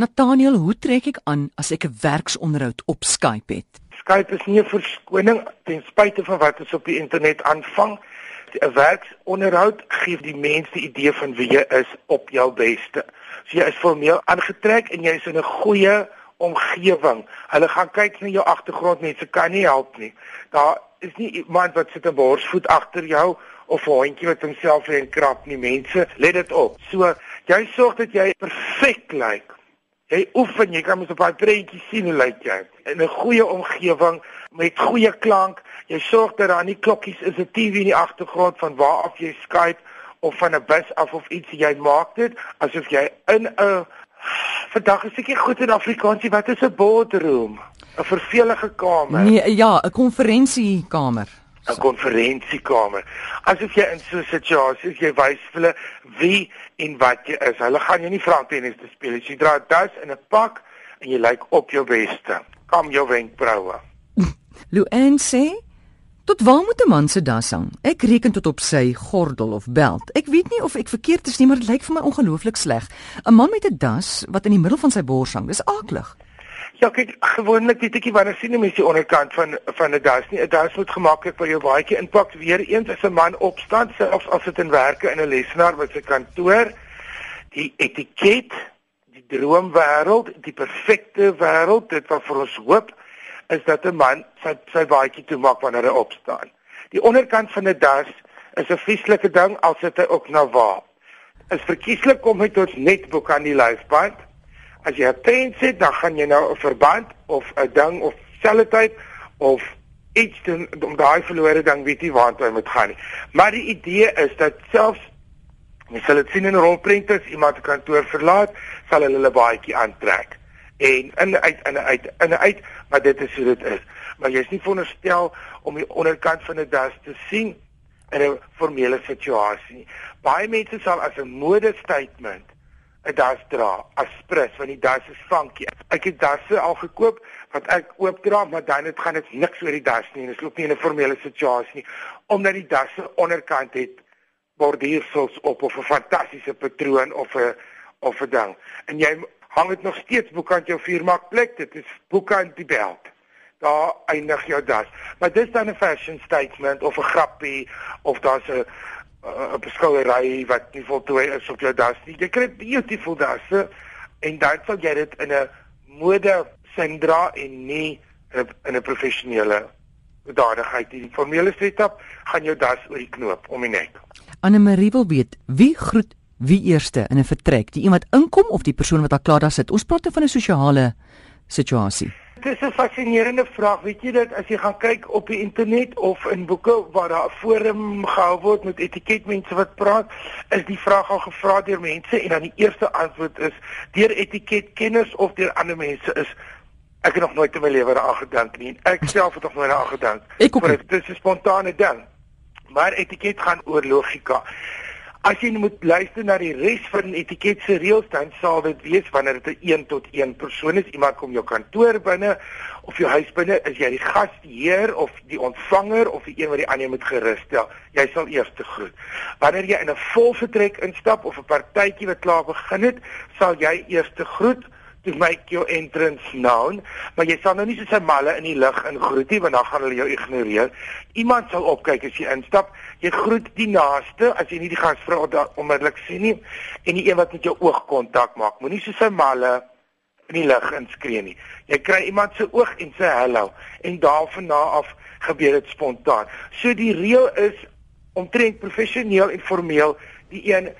Nathaniel, hoe trek ek aan as ek 'n werksonderhoud op Skype het? Skype is nie 'n verskoning ten spyte van wat ons op die internet aanvang. 'n Werksonderhoud gee die mense die idee van wie jy is op jou beste. So jy is formeel aangetrek en jy is in 'n goeie omgewing. Hulle gaan kyk na jou agtergrond, mense kan nie help nie. Daar is nie iemand wat sit 'n borsvoet agter jou of 'n hondjie wat homself in krap nie. Mense, let dit op. So jy sorg dat jy perfek lyk. Like Jy oefen, jy kan mos op daai prentjie sien hoe lyk jy. In 'n goeie omgewing met goeie klank. Jy sorg dat daar nie klokkies is 'n TV in die agtergrond van waar af jy Skype of van 'n bus af of iets jy maak dit asof jy in 'n vandag is seker goed in Afrikaans, wat is 'n boardroom? 'n Vervelige kamer. Nee, ja, 'n konferensiekamer. 'n konferensiekamer. Asof jy in so 'n situasie is, jy wys vir hulle wie en wat jy is. Hulle gaan jou nie vra om tennis te speel nie. Jy dra 'n das en 'n pak en jy lyk op jou beste. Kom jou wenkbroue. Luan sê Tot waar moet 'n man se das hang? Ek reken tot op sy gordel of beld. Ek weet nie of ek verkeerd is nie, maar dit lyk vir my ongelooflik sleg. 'n Man met 'n das wat in die middel van sy bors hang, dis aaklig. Ja, kyk, gewoonlik weet ek nie wanneer sien mense die onderkant van van 'n das nie. 'n Das moet gemaklik vir jou baadjie inpak. Weer eens as 'n man opstaan, selfs as dit in werke in 'n lesenaar by sy kantoor, die etiket, die droomwêreld, die perfekte wêreld, dit wat vir ons hoop, is dat 'n man sy sy baadjie toemaak wanneer hy opstaan. Die onderkant van 'n das is 'n vieslike ding as dit ook na waar. Is verkieslik om dit tot net boek aan die lyfband. As jy 'n pen sit, dan gaan jy nou 'n verband of 'n ding of sellotape of iets doen om daai verlore ding weet nie waar toe moet gaan nie. Maar die idee is dat selfs jy sal dit sien in rolprenters, iemand 'n kantoor verlaat, sal hulle hulle baadjie aantrek en in uit in uit in uit, maar dit is hoe dit is. Maar jy's nie veronderstel om die onderkant van 'n das te sien in 'n formele situasie. Baie mense sal as 'n mode statement 'n das dra as prins want die das is funky. Ek het dasse al gekoop wat ek oop dra, maar dan het gaan dit niks oor die das nie en dit loop nie in 'n formele situasie nie omdat die dasse onderkant het borduursels op of 'n fantastiese patroon of 'n of 'n ding. En jy hang dit nog steeds boekant jou vuurmaak plek, dit is boekant die beld. Daar eindig jou das. Maar dis dan 'n fashion statement of 'n grappie of daar's 'n 'n beskouery wat nie voltooi is op jou das nie. Jy kry beautiful dasse en dan sal jy dit in 'n mode sendra en nie in 'n professionele bedadigheid. Die formele setup gaan jou das oor die knoop om die nek. Anne Marie wil weet wie groet wie eerste in 'n vertrek, die iemand inkom of die persoon wat daar klaar daar sit. Ons praat nou van 'n sosiale situasie. Dit is 'n fascinerende vraag. Weet jy dat as jy gaan kyk op die internet of in boeke waar daar 'n forum gehou word met etiketmense wat praat, is die vraag al gevra deur mense en dan die eerste antwoord is deur etiketkenners of deur ander mense is ek het nog nooit in my lewe daaraan gedink nie. Ek self het nog nooit daaraan gedink. Ek ook. Dit is 'n spontane ding. Maar etiket gaan oor logika. As jy moet luister na die res van etiket se reëls dan sal dit wees wanneer dit 'n 1 tot 1 persoon is, iemand kom jou kantoor binne of jou huis binne, is jy die gasheer of die ontvanger of die een wat die ander moet gerus stel. Jy sal eers te groet. Wanneer jy in 'n vol vertrek instap of 'n partytjie wat klaar begin het, sal jy eers te groet to make your entrance known, maar jy sal nou nie soos 'n malle in die lug ingroet nie want dan gaan hulle jou ignoreer. Iemand sal opkyk as jy instap. Jy groet die naaste as jy nie die gasvrou onmiddellik sien nie en die een wat met jou oog kontak maak. Moenie soos 'n malle in die lug inskree nie. Jy kry iemand se oog en sê hallo en daarvan af gebeur dit spontaan. So die reël is omtrent professioneel en formeel die een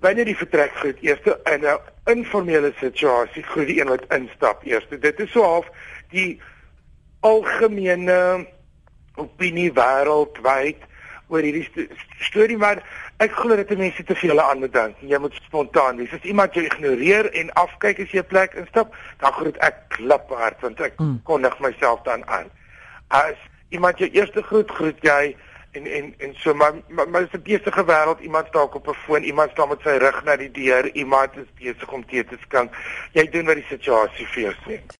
binne die vertrek groet eers in 'n informele situasie groet die een wat instap eers. Dit is so half die algemene opinie wêreldwyd oor hierdie st storie maar ek glo dat mense te veel aan moet dink. Jy moet spontaan wees. As iemand jou ignoreer en afkyk as jy 'n plek instap, dan groet ek kliphard want ek mm. kondig myself dan aan. As iemand jou eerste groet, groet jy en en en so maar maar, maar is 'n besige wêreld. Iemand staak op 'n foon iemand staan met sy rug na die deur iemand is besig om tee te skink jy doen wat die situasie vir jou sê